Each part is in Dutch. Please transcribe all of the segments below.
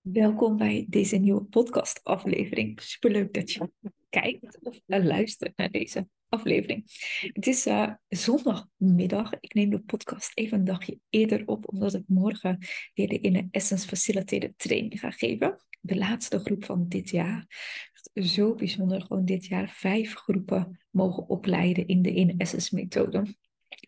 Welkom bij deze nieuwe podcast-aflevering. Superleuk dat je kijkt of luistert naar deze aflevering. Het is uh, zondagmiddag. Ik neem de podcast even een dagje eerder op, omdat ik morgen weer de Inner Essence Facilitated Training ga geven. De laatste groep van dit jaar. Zo bijzonder, gewoon dit jaar vijf groepen mogen opleiden in de Inner Essence methode.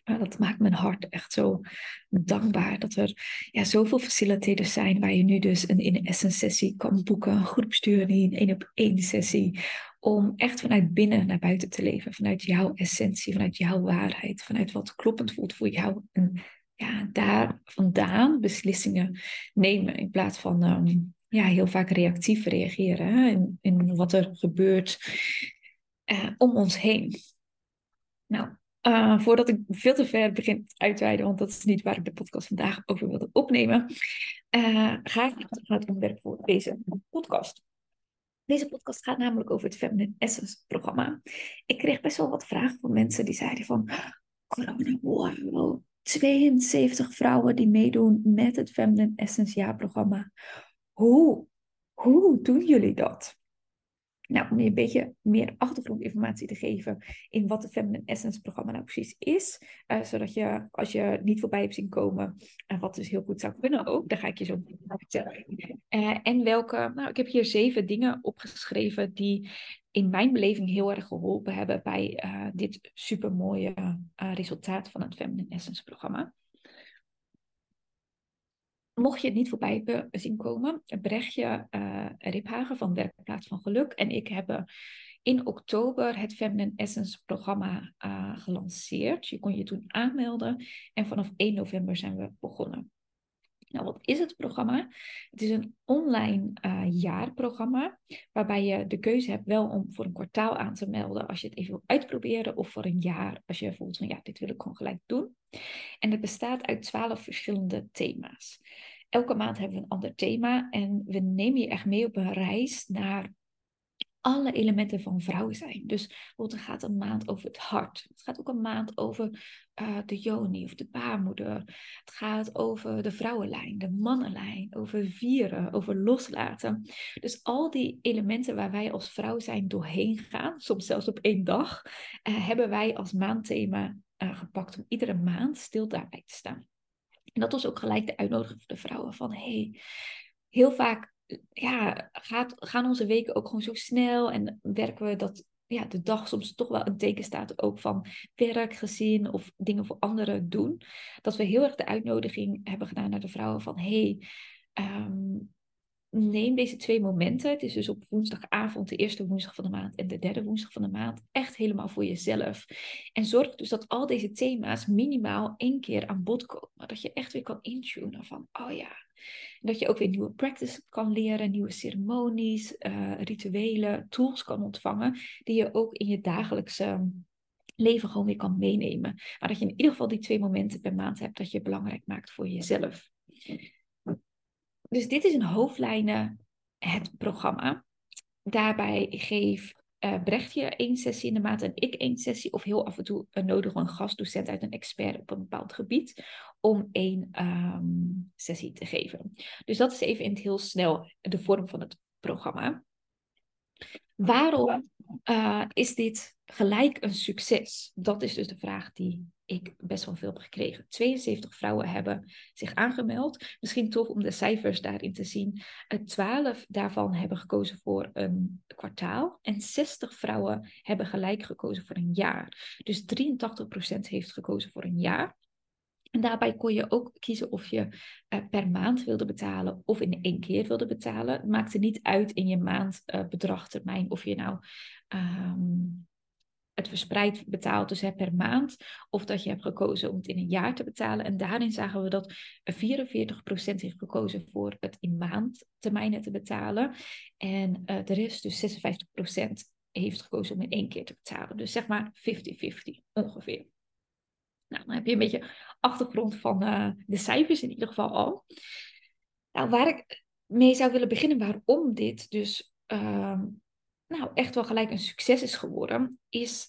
Dat maakt mijn hart echt zo dankbaar dat er ja, zoveel facilitators zijn waar je nu dus een in essence sessie kan boeken, een groepsturing, een één op één sessie, om echt vanuit binnen naar buiten te leven, vanuit jouw essentie, vanuit jouw waarheid, vanuit wat kloppend voelt voor jou. En ja, daar vandaan beslissingen nemen in plaats van ehm, ja, heel vaak reactief reageren in, in wat er gebeurt uh, om ons heen. Nou, uh, voordat ik veel te ver begin te wijden, want dat is niet waar ik de podcast vandaag over wilde opnemen, uh, ga ik naar het onderwerp voor deze podcast. Deze podcast gaat namelijk over het Feminine Essence programma. Ik kreeg best wel wat vragen van mensen die zeiden van, corona, wow, 72 vrouwen die meedoen met het Feminine Essence jaarprogramma. Hoe, hoe doen jullie dat? Nou, om je een beetje meer achtergrondinformatie te geven in wat het Feminine Essence programma nou precies is. Uh, zodat je, als je niet voorbij hebt zien komen, en uh, wat dus heel goed zou kunnen ook, daar ga ik je zo vertellen. Uh, en welke, nou, ik heb hier zeven dingen opgeschreven die in mijn beleving heel erg geholpen hebben bij eh, dit supermooie resultaat van het Feminine Essence programma. Mocht je het niet voorbij zien komen, Brechtje uh, Riphagen van Werkplaats van Geluk en ik hebben in oktober het Feminine Essence programma uh, gelanceerd. Je kon je toen aanmelden en vanaf 1 november zijn we begonnen. Is het programma? Het is een online uh, jaarprogramma waarbij je de keuze hebt wel om voor een kwartaal aan te melden als je het even wil uitproberen of voor een jaar als je voelt van ja, dit wil ik gewoon gelijk doen. En het bestaat uit twaalf verschillende thema's. Elke maand hebben we een ander thema en we nemen je echt mee op een reis naar alle elementen van vrouwen zijn. Dus bijvoorbeeld er gaat een maand over het hart. Het gaat ook een maand over uh, de yoni of de baarmoeder. Het gaat over de vrouwenlijn, de mannenlijn, over vieren, over loslaten. Dus al die elementen waar wij als vrouw zijn doorheen gaan, soms zelfs op één dag, uh, hebben wij als maandthema uh, gepakt om iedere maand stil daarbij te staan. En dat was ook gelijk de uitnodiging voor de vrouwen van hey, heel vaak ja, gaat, gaan onze weken ook gewoon zo snel en werken we dat ja, de dag soms toch wel een teken staat ook van werk, gezin of dingen voor anderen doen. Dat we heel erg de uitnodiging hebben gedaan naar de vrouwen van hey, um, neem deze twee momenten. Het is dus op woensdagavond, de eerste woensdag van de maand en de derde woensdag van de maand, echt helemaal voor jezelf. En zorg dus dat al deze thema's minimaal één keer aan bod komen. Dat je echt weer kan intunen van, oh ja. Dat je ook weer nieuwe practices kan leren, nieuwe ceremonies, uh, rituelen, tools kan ontvangen, die je ook in je dagelijkse leven gewoon weer kan meenemen. Maar dat je in ieder geval die twee momenten per maand hebt dat je belangrijk maakt voor jezelf. Dus dit is in hoofdlijnen het programma. Daarbij geef uh, Brechtje één sessie in de maand en ik één sessie. Of heel af en toe uh, nodigen we een gastdocent uit een expert op een bepaald gebied om één um, sessie te geven. Dus dat is even in het heel snel de vorm van het programma. Waarom uh, is dit gelijk een succes? Dat is dus de vraag die ik best wel veel heb gekregen. 72 vrouwen hebben zich aangemeld. Misschien tof om de cijfers daarin te zien. 12 daarvan hebben gekozen voor een kwartaal. En 60 vrouwen hebben gelijk gekozen voor een jaar. Dus 83% heeft gekozen voor een jaar. En daarbij kon je ook kiezen of je uh, per maand wilde betalen of in één keer wilde betalen. Het maakte niet uit in je maandbedragtermijn uh, of je nou um, het verspreid betaalt, dus per maand, of dat je hebt gekozen om het in een jaar te betalen. En daarin zagen we dat 44% heeft gekozen voor het in maandtermijnen te betalen. En uh, de rest, dus 56%, heeft gekozen om in één keer te betalen. Dus zeg maar 50-50 ongeveer. Nou, dan heb je een beetje achtergrond van uh, de cijfers in ieder geval al. Nou, waar ik mee zou willen beginnen, waarom dit dus uh, nou echt wel gelijk een succes is geworden, is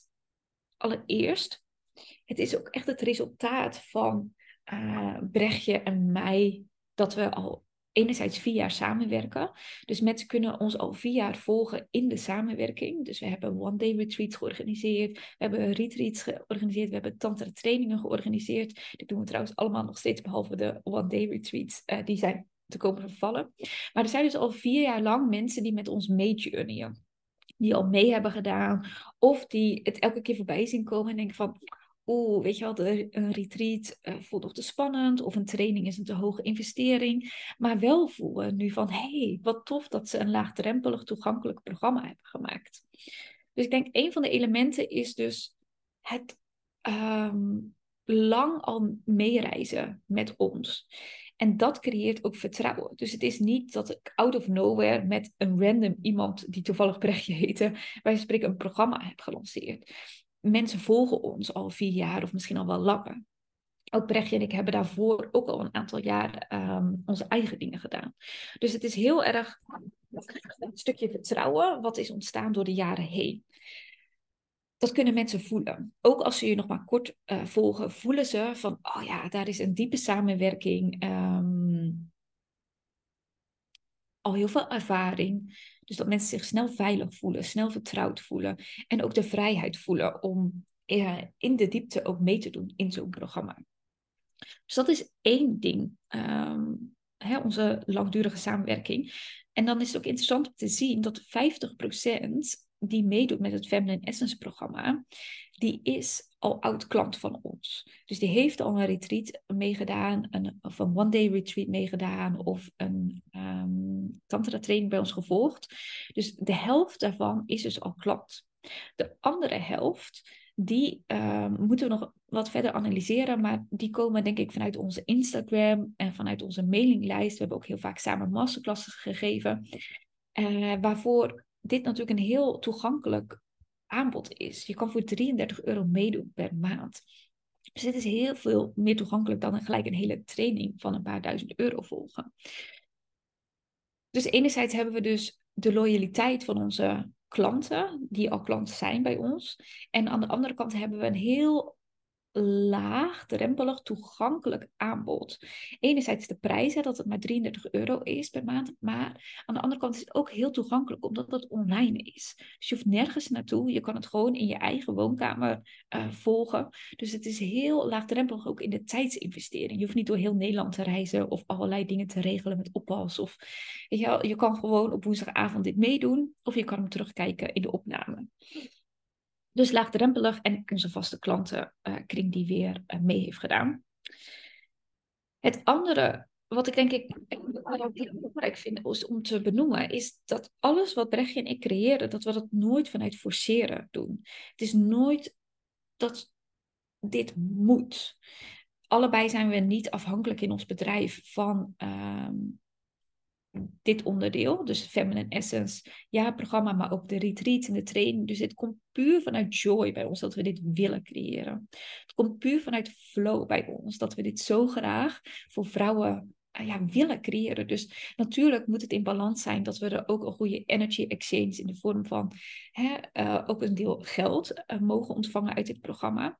allereerst, het is ook echt het resultaat van uh, Brechtje en mij dat we al enerzijds vier jaar samenwerken. Dus mensen kunnen ons al vier jaar volgen in de samenwerking. Dus we hebben one-day retreats georganiseerd. We hebben retreats georganiseerd. We hebben tantra trainingen georganiseerd. Dit doen we trouwens allemaal nog steeds, behalve de one-day retreats. Uh, die zijn te komen vervallen. Maar er zijn dus al vier jaar lang mensen die met ons meejourneyen. Die al mee hebben gedaan. Of die het elke keer voorbij zien komen en denken van oeh, weet je wel, een retreat uh, voelt nog te spannend of een training is een te hoge investering. Maar wel voelen nu van, hé, hey, wat tof dat ze een laagdrempelig toegankelijk programma hebben gemaakt. Dus ik denk, een van de elementen is dus het um, lang al meereizen met ons. En dat creëert ook vertrouwen. Dus het is niet dat ik out of nowhere met een random iemand die toevallig Brechtje heette, wij spreken een programma heb gelanceerd mensen volgen ons al vier jaar of misschien al wel langer. Ook Brechtje en ik hebben daarvoor ook al een aantal jaar um, onze eigen dingen gedaan. Dus het is heel erg een stukje vertrouwen wat is ontstaan door de jaren heen. Dat kunnen mensen voelen. Ook als ze je nog maar kort uh, volgen, voelen ze van, oh ja, daar is een diepe samenwerking. Um, al heel veel ervaring. Dus dat mensen zich snel veilig voelen, snel vertrouwd voelen. En ook de vrijheid voelen om eh, in de diepte ook mee te doen in zo'n programma. Dus dat is één ding, ehm, hè, onze langdurige samenwerking. En dan is het ook interessant om te zien dat 50% die meedoet met het Feminine Essence programma, die is al oud klant van ons. Dus die heeft al een retreat meegedaan, een, of een one-day retreat meegedaan, of een um, tantra training bij ons gevolgd. Dus de helft daarvan is dus al klant. De andere helft, die um, moeten we nog wat verder analyseren, maar die komen denk ik vanuit onze Instagram en vanuit onze mailinglijst. We hebben ook heel vaak samen masterclasses gegeven, uh, waarvoor dit natuurlijk een heel toegankelijk aanbod is. Je kan voor 33 euro meedoen per maand. Dus dit is heel veel meer toegankelijk dan gelijk een hele training van een paar duizend euro volgen. Dus enerzijds hebben we dus de loyaliteit van onze klanten, die al klant zijn bij ons. En aan de andere kant hebben we een heel laagdrempelig toegankelijk aanbod. Enerzijds de prijs, dat het maar 33 euro is per maand, maar aan de andere kant is het ook heel toegankelijk omdat het online is. Dus je hoeft nergens naartoe, je kan het gewoon in je eigen woonkamer uh, volgen. Dus het is heel laagdrempelig ook in de tijdsinvestering. Je hoeft niet door heel Nederland te reizen of allerlei dingen te regelen met oppas. Of, je, je kan gewoon op woensdagavond dit meedoen of je kan hem terugkijken in de opname. Dus laagdrempelig en onze vaste klantenkring die weer uh, mee heeft gedaan. Het andere wat ik denk ik heel belangrijk vind om te benoemen, is dat alles wat Brechtje en ik creëren, dat we dat nooit vanuit forceren doen. Het is nooit dat dit moet. Allebei zijn we niet afhankelijk in ons bedrijf van uh, dit onderdeel, dus Feminine Essence, ja, programma, maar ook de retreat en de training. Dus het komt puur vanuit joy bij ons dat we dit willen creëren. Het komt puur vanuit flow bij ons dat we dit zo graag voor vrouwen uh, ja, willen creëren. Dus natuurlijk moet het in balans zijn dat we er ook een goede energy exchange in de vorm van hè, uh, ook een deel geld uh, mogen ontvangen uit dit programma.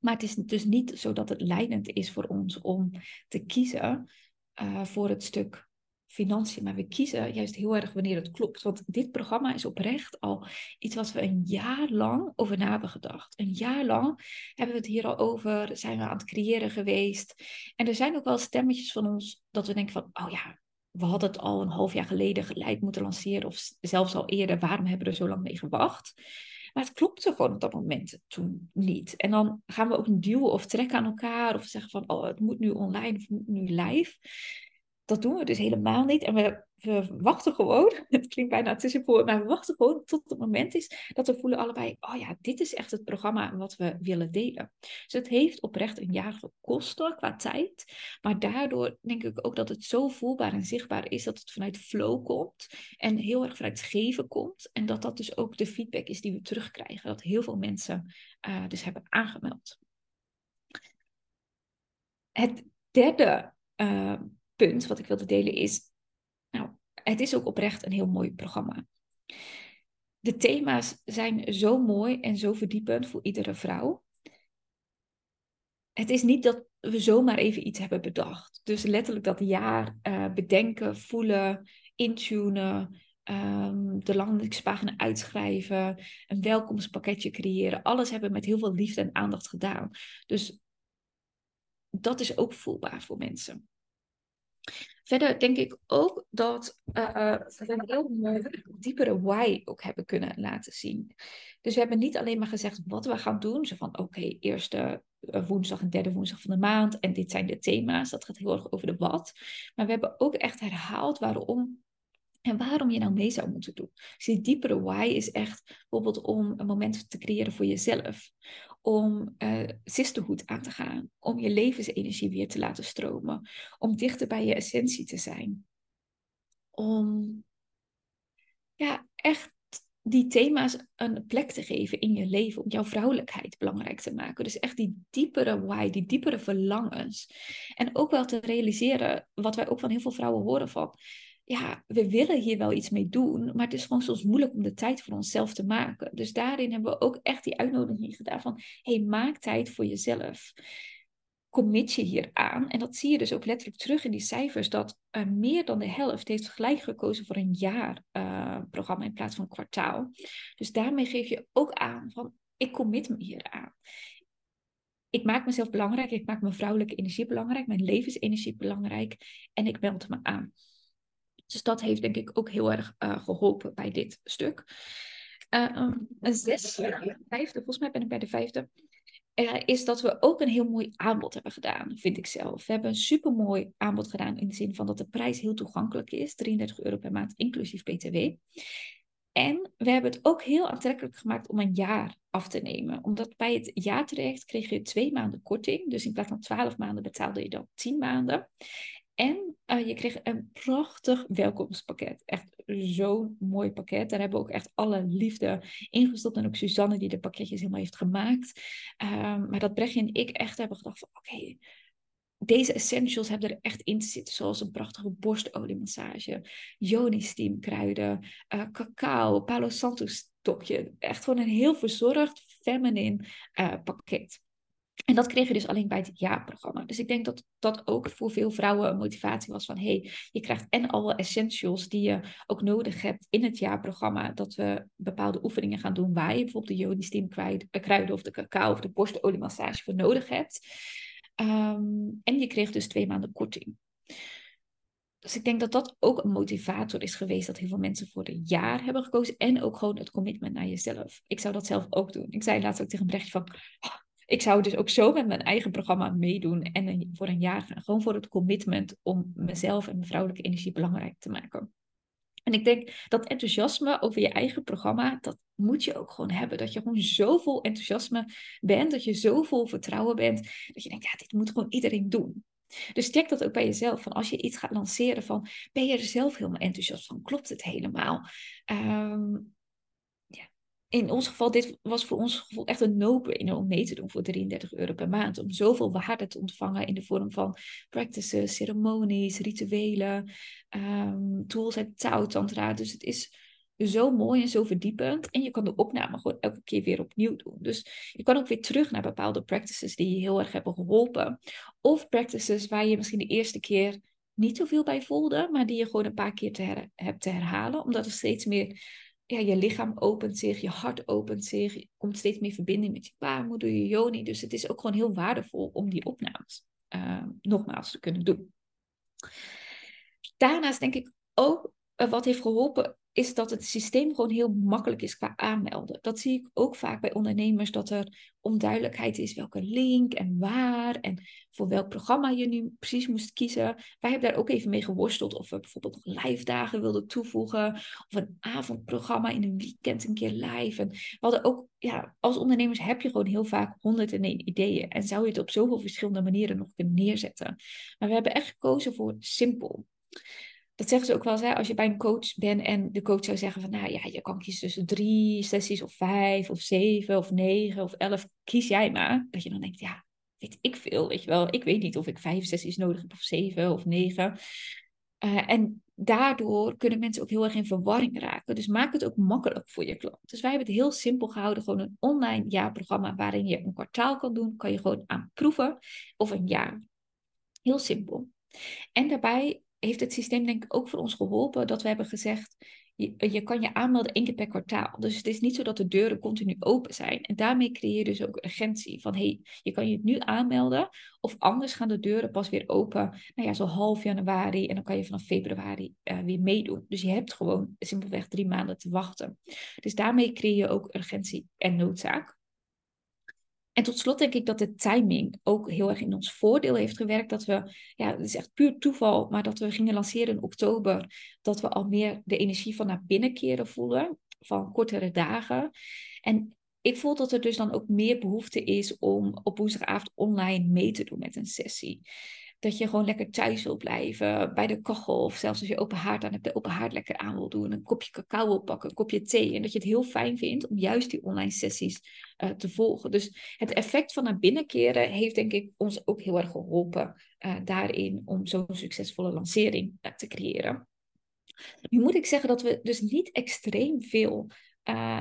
Maar het is dus niet zo dat het leidend is voor ons om te kiezen voor het stuk financiën, maar we kiezen juist heel erg wanneer het klopt. Want dit programma is oprecht al iets wat we een jaar lang over na hebben gedacht. Een jaar lang hebben we het hier al over, zijn we aan het creëren geweest. En er zijn ook wel stemmetjes van ons dat we denken van, oh ja, we hadden het al een half jaar geleden gelijk moeten lanceren, of zelfs al eerder, waarom hebben we er zo lang mee gewacht? Maar het klopte gewoon op dat moment toen niet. En dan gaan we ook duwen of trekken aan elkaar, of zeggen van, oh, het moet nu online of het moet nu live dat doen we dus helemaal niet. En we, wachten gewoon, het klinkt bijna tussenpoor, maar we wachten gewoon tot het moment is dat we voelen allebei, oh ja, dit is echt het programma wat we willen delen. Dus het heeft oprecht een jaar gekost qua tijd, maar daardoor denk ik ook dat het zo voelbaar en zichtbaar is dat het vanuit flow komt en heel erg vanuit geven komt. En dat dat dus ook de feedback is die we terugkrijgen, dat heel veel mensen uh, dus hebben aangemeld. Het derde uh, wat ik wilde delen is, nou, het is ook oprecht een heel mooi programma. De thema's zijn zo mooi en zo verdiepend voor iedere vrouw. het is niet dat we zomaar even iets hebben bedacht. Dus letterlijk dat jaar uh, bedenken, voelen, intunen, um, de landingspagina uitschrijven, een welkomstpakketje creëren. Alles hebben met heel veel liefde en aandacht gedaan. Dus dat is ook voelbaar voor mensen. Verder denk ik ook dat uh, we heel diepere why ook hebben kunnen laten zien. Dus we hebben niet alleen maar gezegd wat we gaan doen. Zo van oké, eerste eh, woensdag en derde woensdag van de maand. En dit zijn de thema's. Dat gaat heel erg over de wat. Maar we hebben ook echt herhaald waarom en waarom je nou mee zou moeten doen. Dus die diepere why is echt bijvoorbeeld om een moment te creëren voor jezelf. Om uh, sisterhood aan te gaan. Om je levensenergie weer te laten stromen. Om dichter bij je essentie te zijn. Om ja, echt die thema's een plek te geven in je leven. Om jouw vrouwelijkheid belangrijk te maken. Dus echt die diepere why, die diepere verlangens. En ook wel te realiseren, wat wij ook van heel veel vrouwen horen van ja, we willen hier wel iets mee doen, maar het is gewoon soms moeilijk om de tijd voor onszelf te maken. Dus daarin hebben we ook echt die uitnodiging gedaan van, hey, maak tijd voor jezelf. Commit je hier aan. En dat zie je dus ook letterlijk terug in die cijfers, dat uh, meer dan de helft heeft gelijk gekozen voor een jaarprogramma uh, in plaats van een kwartaal. Dus daarmee geef je ook aan van, ik commit me hier aan ik maak mezelf belangrijk, ik maak mijn vrouwelijke energie belangrijk, mijn levensenergie belangrijk en ik meld me aan. Dus dat heeft denk ik ook heel erg uh, geholpen bij dit stuk. Uh, een zes, vijfde, volgens mij ben ik bij de vijfde. Uh, is dat we ook een heel mooi aanbod hebben gedaan, vind ik zelf. We hebben een supermooi aanbod gedaan in de zin van dat de prijs heel toegankelijk is. 33 euro per maand, inclusief btw. En we hebben het ook heel aantrekkelijk gemaakt om een jaar af te nemen. Omdat bij het jaartraject kreeg je twee maanden korting. Dus in plaats van 12 maanden betaalde je dan 10 maanden. En uh, je kreeg een prachtig welkomstpakket. Echt zo'n mooi pakket. Daar hebben we ook echt alle liefde ingestopt. En ook Suzanne die de pakketjes helemaal heeft gemaakt. Um, maar dat Brechtje en ik echt hebben gedacht van oké, deze essentials hebben er echt in te zitten. Zoals een prachtige borstoliemassage, yoni kruiden, uh, cacao, palo santo stokje. Echt gewoon een heel verzorgd, feminine uh, pakket. En dat kreeg je dus alleen bij het jaarprogramma. Dus ik denk dat dat ook voor veel vrouwen een motivatie was van... hey, je krijgt en alle essentials die je ook nodig hebt in het jaarprogramma... dat we bepaalde oefeningen gaan doen waar je bijvoorbeeld de joni kruiden of de cacao of de borstoliemassage voor nodig hebt. Um, en je kreeg dus twee maanden korting. Dus ik denk dat dat ook een motivator is geweest dat heel veel mensen voor een jaar hebben gekozen. En ook gewoon het commitment naar jezelf. Ik zou dat zelf ook doen. Ik zei laatst ook tegen een Brechtje van, oh, ik zou dus ook zo met mijn eigen programma meedoen en voor een jaar. Gewoon voor het commitment om mezelf en mijn vrouwelijke energie belangrijk te maken. En ik denk dat enthousiasme over je eigen programma, dat moet je ook gewoon hebben. Dat je gewoon zoveel enthousiasme bent, dat je zoveel vertrouwen bent, dat je denkt, ja, dit moet gewoon iedereen doen. Dus check dat ook bij jezelf. Van als je iets gaat lanceren, van, ben je er zelf helemaal enthousiast van? Klopt het helemaal? Um, in ons geval, dit was voor ons gevoel echt een no-brainer om mee te doen voor 33 euro per maand. Om zoveel waarde te ontvangen in de vorm van practices, ceremonies, rituelen, um, tools uit Tao Tantra. Dus het is zo mooi en zo verdiepend. En je kan de opname gewoon elke keer weer opnieuw doen. Dus je kan ook weer terug naar bepaalde practices die je heel erg hebben geholpen. Of practices waar je misschien de eerste keer niet zoveel bij voelde, maar die je gewoon een paar keer te hebt te herhalen. Omdat er steeds meer ja, je lichaam opent zich, je hart opent zich, je komt steeds meer verbinding met je baarmoeder, je joni. Dus het is ook gewoon heel waardevol om die opnames uh, nogmaals te kunnen doen. Daarnaast denk ik ook, uh, wat heeft geholpen, is dat het systeem gewoon heel makkelijk is qua aanmelden. Dat zie ik ook vaak bij ondernemers, dat er onduidelijkheid is welke link en waar en voor welk programma je nu precies moest kiezen. Wij hebben daar ook even mee geworsteld of we bijvoorbeeld nog live dagen wilden toevoegen of een avondprogramma in een weekend een keer live. En we hadden ook, ja, als ondernemers heb je gewoon heel vaak 101 ideeën en zou je het op zoveel verschillende manieren nog kunnen neerzetten. Maar we hebben echt gekozen voor simpel dat zeggen ze ook wel eens, hè, als je bij een coach bent en de coach zou zeggen van, nou ja, je kan kiezen tussen drie sessies of vijf of zeven of negen of elf, kies jij maar. Dat je dan denkt, ja, weet ik veel, weet je wel. Ik weet niet of ik vijf sessies nodig heb of zeven of negen. Uh, en daardoor kunnen mensen ook heel erg in verwarring raken. Dus maak het ook makkelijk voor je klant. Dus wij hebben het heel simpel gehouden. Gewoon een online jaarprogramma waarin je een kwartaal kan doen. Kan je gewoon aan proeven. Of een jaar. Heel simpel. En daarbij heeft het systeem denk ik ook voor ons geholpen dat we hebben gezegd, je, kan je aanmelden één keer per kwartaal. Dus het is niet zo dat de deuren continu open zijn. En daarmee creëer je dus ook urgentie. Van hey, je kan je nu aanmelden. Of anders gaan de deuren pas weer open. Nou ja, zo half januari. En dan kan je vanaf februari uh, weer meedoen. Dus je hebt gewoon simpelweg drie maanden te wachten. Dus daarmee creëer je ook urgentie en noodzaak. En tot slot denk ik dat de timing ook heel erg in ons voordeel heeft gewerkt. Dat we, ja, het is echt puur toeval, maar dat we gingen lanceren in oktober. Dat we al meer de energie van naar binnen keren voelen, van kortere dagen. En ik voel dat er dus dan ook meer behoefte is om op woensdagavond online mee te doen met een sessie dat je gewoon lekker thuis wil blijven, bij de kachel. Of zelfs als je open haard aan hebt, de open haard lekker aan wil doen. Een kopje cacao wil pakken, een kopje thee. En dat je het heel fijn vindt om juist die online sessies uh, te volgen. Dus het effect van naar binnen keren heeft denk ik ons ook heel erg geholpen uh, daarin om zo'n succesvolle lancering uh, te creëren. Nu moet ik zeggen dat we dus niet extreem veel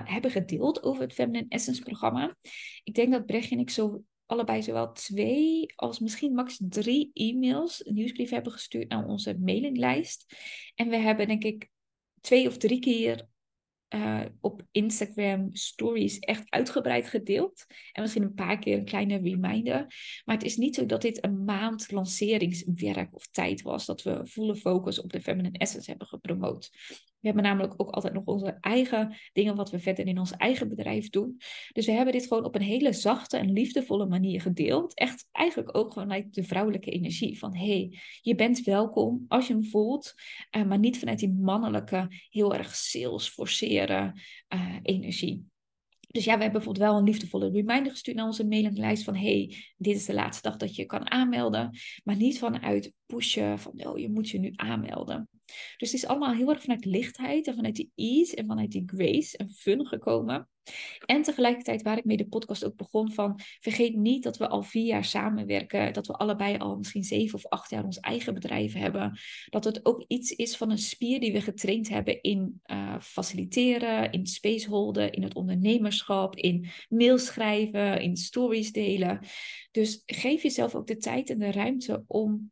hebben gedeeld over het Feminine Essence programma. Ik denk dat Brechtje en ik zo allebei zowel twee als misschien max drie e-mails, nieuwsbrief hebben gestuurd naar onze mailinglijst. En we hebben denk ik twee of drie keer uh, op Instagram stories echt uitgebreid gedeeld. En misschien een paar keer een kleine reminder. Maar het is niet zo dat dit een maand lanceringswerk of tijd was. Dat we volle focus op de Feminine Essence hebben gepromoot. We hebben namelijk ook altijd nog onze eigen dingen wat we verder in ons eigen bedrijf doen. Dus we hebben dit gewoon op een hele zachte en liefdevolle manier gedeeld. Echt eigenlijk ook vanuit de vrouwelijke energie. Van hé, hey, je bent welkom als je hem voelt. Uh, maar niet vanuit die mannelijke, heel erg sales forceren uh, energie. Dus ja, we hebben bijvoorbeeld wel een liefdevolle reminder gestuurd naar onze mailinglijst van hey, dit is de laatste dag dat je kan aanmelden. Maar niet vanuit pushen van oh, je moet je nu aanmelden. Dus het is allemaal heel erg vanuit lichtheid en vanuit die ease en vanuit die grace en fun gekomen. En tegelijkertijd waar ik mee de podcast ook begon van, vergeet niet dat we al vier jaar samenwerken, dat we allebei al misschien zeven of acht jaar ons eigen bedrijf hebben. Dat het ook iets is van een spier die we getraind hebben in uh, faciliteren, in spaceholden, in het ondernemerschap, in mails schrijven, in stories delen. Dus geef jezelf ook de tijd en de ruimte om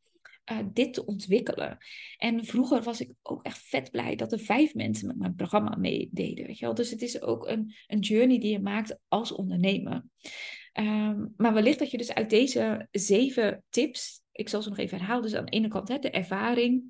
uh, dit te ontwikkelen. En vroeger was ik ook echt vet blij dat er vijf mensen met mijn programma meededen. Weet je wel? Dus het is ook een, een journey die je maakt als ondernemer. Um, maar wellicht dat je dus uit deze zeven tips, ik zal ze nog even herhalen, dus aan de ene kant hè, de ervaring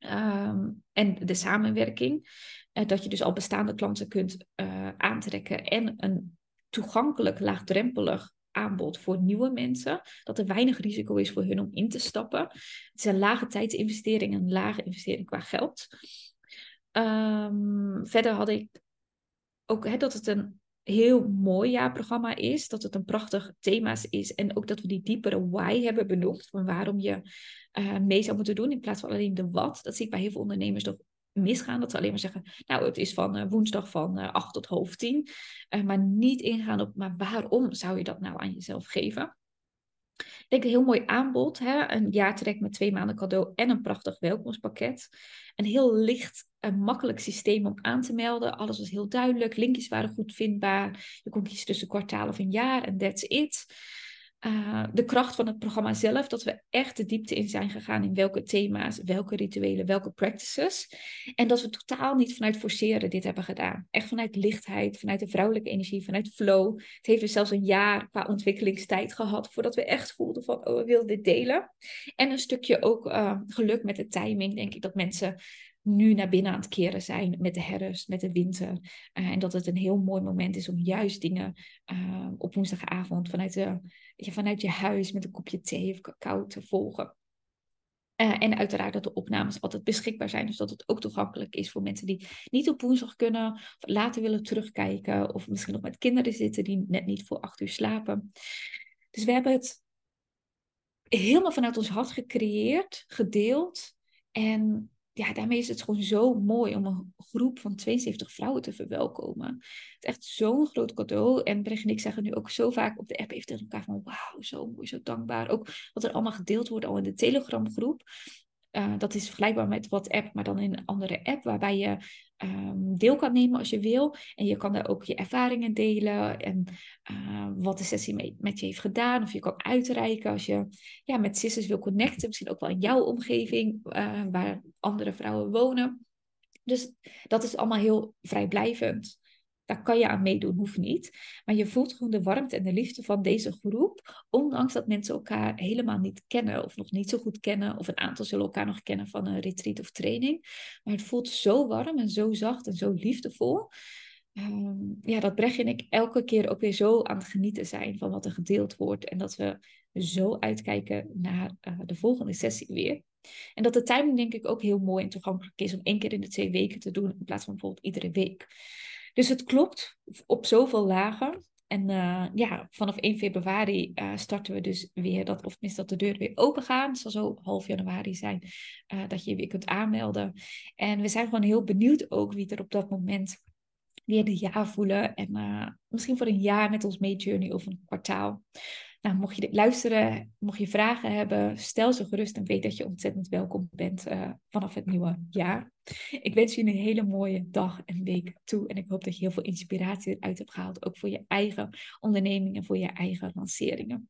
um, en de samenwerking, uh, dat je dus al bestaande klanten kunt uh, aantrekken en een toegankelijk, laagdrempelig aanbod voor nieuwe mensen. Dat er weinig risico is voor hun om in te stappen. Het is een lage tijdsinvestering en een lage investering qua geld. Um, verder had ik ook dat het een heel mooi jaarprogramma is. Dat het een prachtig thema's is. En ook dat we die diepere why hebben benoemd. Van waarom je uh, mee zou moeten doen. In plaats van alleen de wat. Dat zie ik bij heel veel ondernemers toch misgaan. Dat ze alleen maar zeggen, nou het is van uh, woensdag van uh, eh, 8 tot half 10. Uh, maar niet ingaan op, maar waarom zou je dat nou aan jezelf geven? Ik denk een heel mooi aanbod. Hè? Een jaartrek met twee maanden cadeau en een prachtig welkomstpakket. Een heel licht en makkelijk systeem om aan te melden. Alles was heel duidelijk. Linkjes waren goed vindbaar. Je kon kiezen tussen kwartaal of een jaar en that's it. Uh, de kracht van het programma zelf, dat we echt de diepte in zijn gegaan in welke thema's, welke rituelen, welke practices. En dat we totaal niet vanuit forceren dit hebben gedaan. Echt vanuit lichtheid, vanuit de vrouwelijke energie, vanuit flow. Het heeft dus zelfs een jaar qua ontwikkelingstijd gehad voordat we echt voelden van, oh, we willen dit delen. En een stukje ook uh, geluk met de timing, denk ik, dat mensen nu naar binnen aan het keren zijn met de herfst, met de winter. Uh, en dat het een heel mooi moment is om juist dingen uh, op woensdagavond vanuit, de, vanuit je huis met een kopje thee of cacao te volgen. Uh, en uiteraard dat de opnames altijd beschikbaar zijn. Dus dat het ook toegankelijk is voor mensen die niet op woensdag kunnen. Of later willen terugkijken. Of misschien nog met kinderen zitten die net niet voor acht uur slapen. Dus we hebben het helemaal vanuit ons hart gecreëerd, gedeeld. En ja, daarmee is het gewoon zo mooi om een groep van 72 vrouwen te verwelkomen. Het is echt zo'n groot cadeau. En Brecht en ik zeggen nu ook zo vaak op de app even tegen elkaar van wauw, zo mooi, zo dankbaar. Ook wat er allemaal gedeeld wordt al in de Telegram groep. Dat is vergelijkbaar met WhatsApp, maar dan in een andere app, waarbij je um, deel kan nemen als je wil. En je kan daar ook je ervaringen delen en uh, wat de sessie met je heeft gedaan. Of je kan uitreiken als je ja, met sisters wil connecten, misschien ook wel in jouw omgeving uh, waar andere vrouwen wonen. Dus dat is allemaal heel vrijblijvend. Daar kan je aan meedoen, hoeft niet. Maar je voelt gewoon de warmte en de liefde van deze groep. Ondanks dat mensen elkaar helemaal niet kennen of nog niet zo goed kennen. Of een aantal zullen elkaar nog kennen van een retreat of training. Maar het voelt zo warm en zo zacht en zo liefdevol. Um, ja, dat Brechtje en ik elke keer ook weer zo aan het genieten zijn van wat er gedeeld wordt. En dat we zo uitkijken naar uh, de volgende sessie weer. En dat de timing denk ik ook heel mooi en toegankelijk is om één keer in de twee weken te doen in plaats van bijvoorbeeld iedere week. Dus het klopt op zoveel lagen. En uh, ja, vanaf 1 februari uh, starten we dus weer dat, of tenminste dat de deuren weer open gaan. Het zal zo half januari zijn uh, dat je je weer kunt aanmelden. En we zijn gewoon heel benieuwd ook wie er op dat moment weer de ja voelen. En misschien voor een jaar met ons mee journey of een kwartaal. Nou, mocht je luisteren, mocht je vragen hebben, stel ze gerust en weet dat je ontzettend welkom bent uh, vanaf het nieuwe jaar. Ik wens je een hele mooie dag en week toe en ik hoop dat je heel veel inspiratie eruit hebt gehaald, ook voor je eigen onderneming en voor je eigen lanceringen.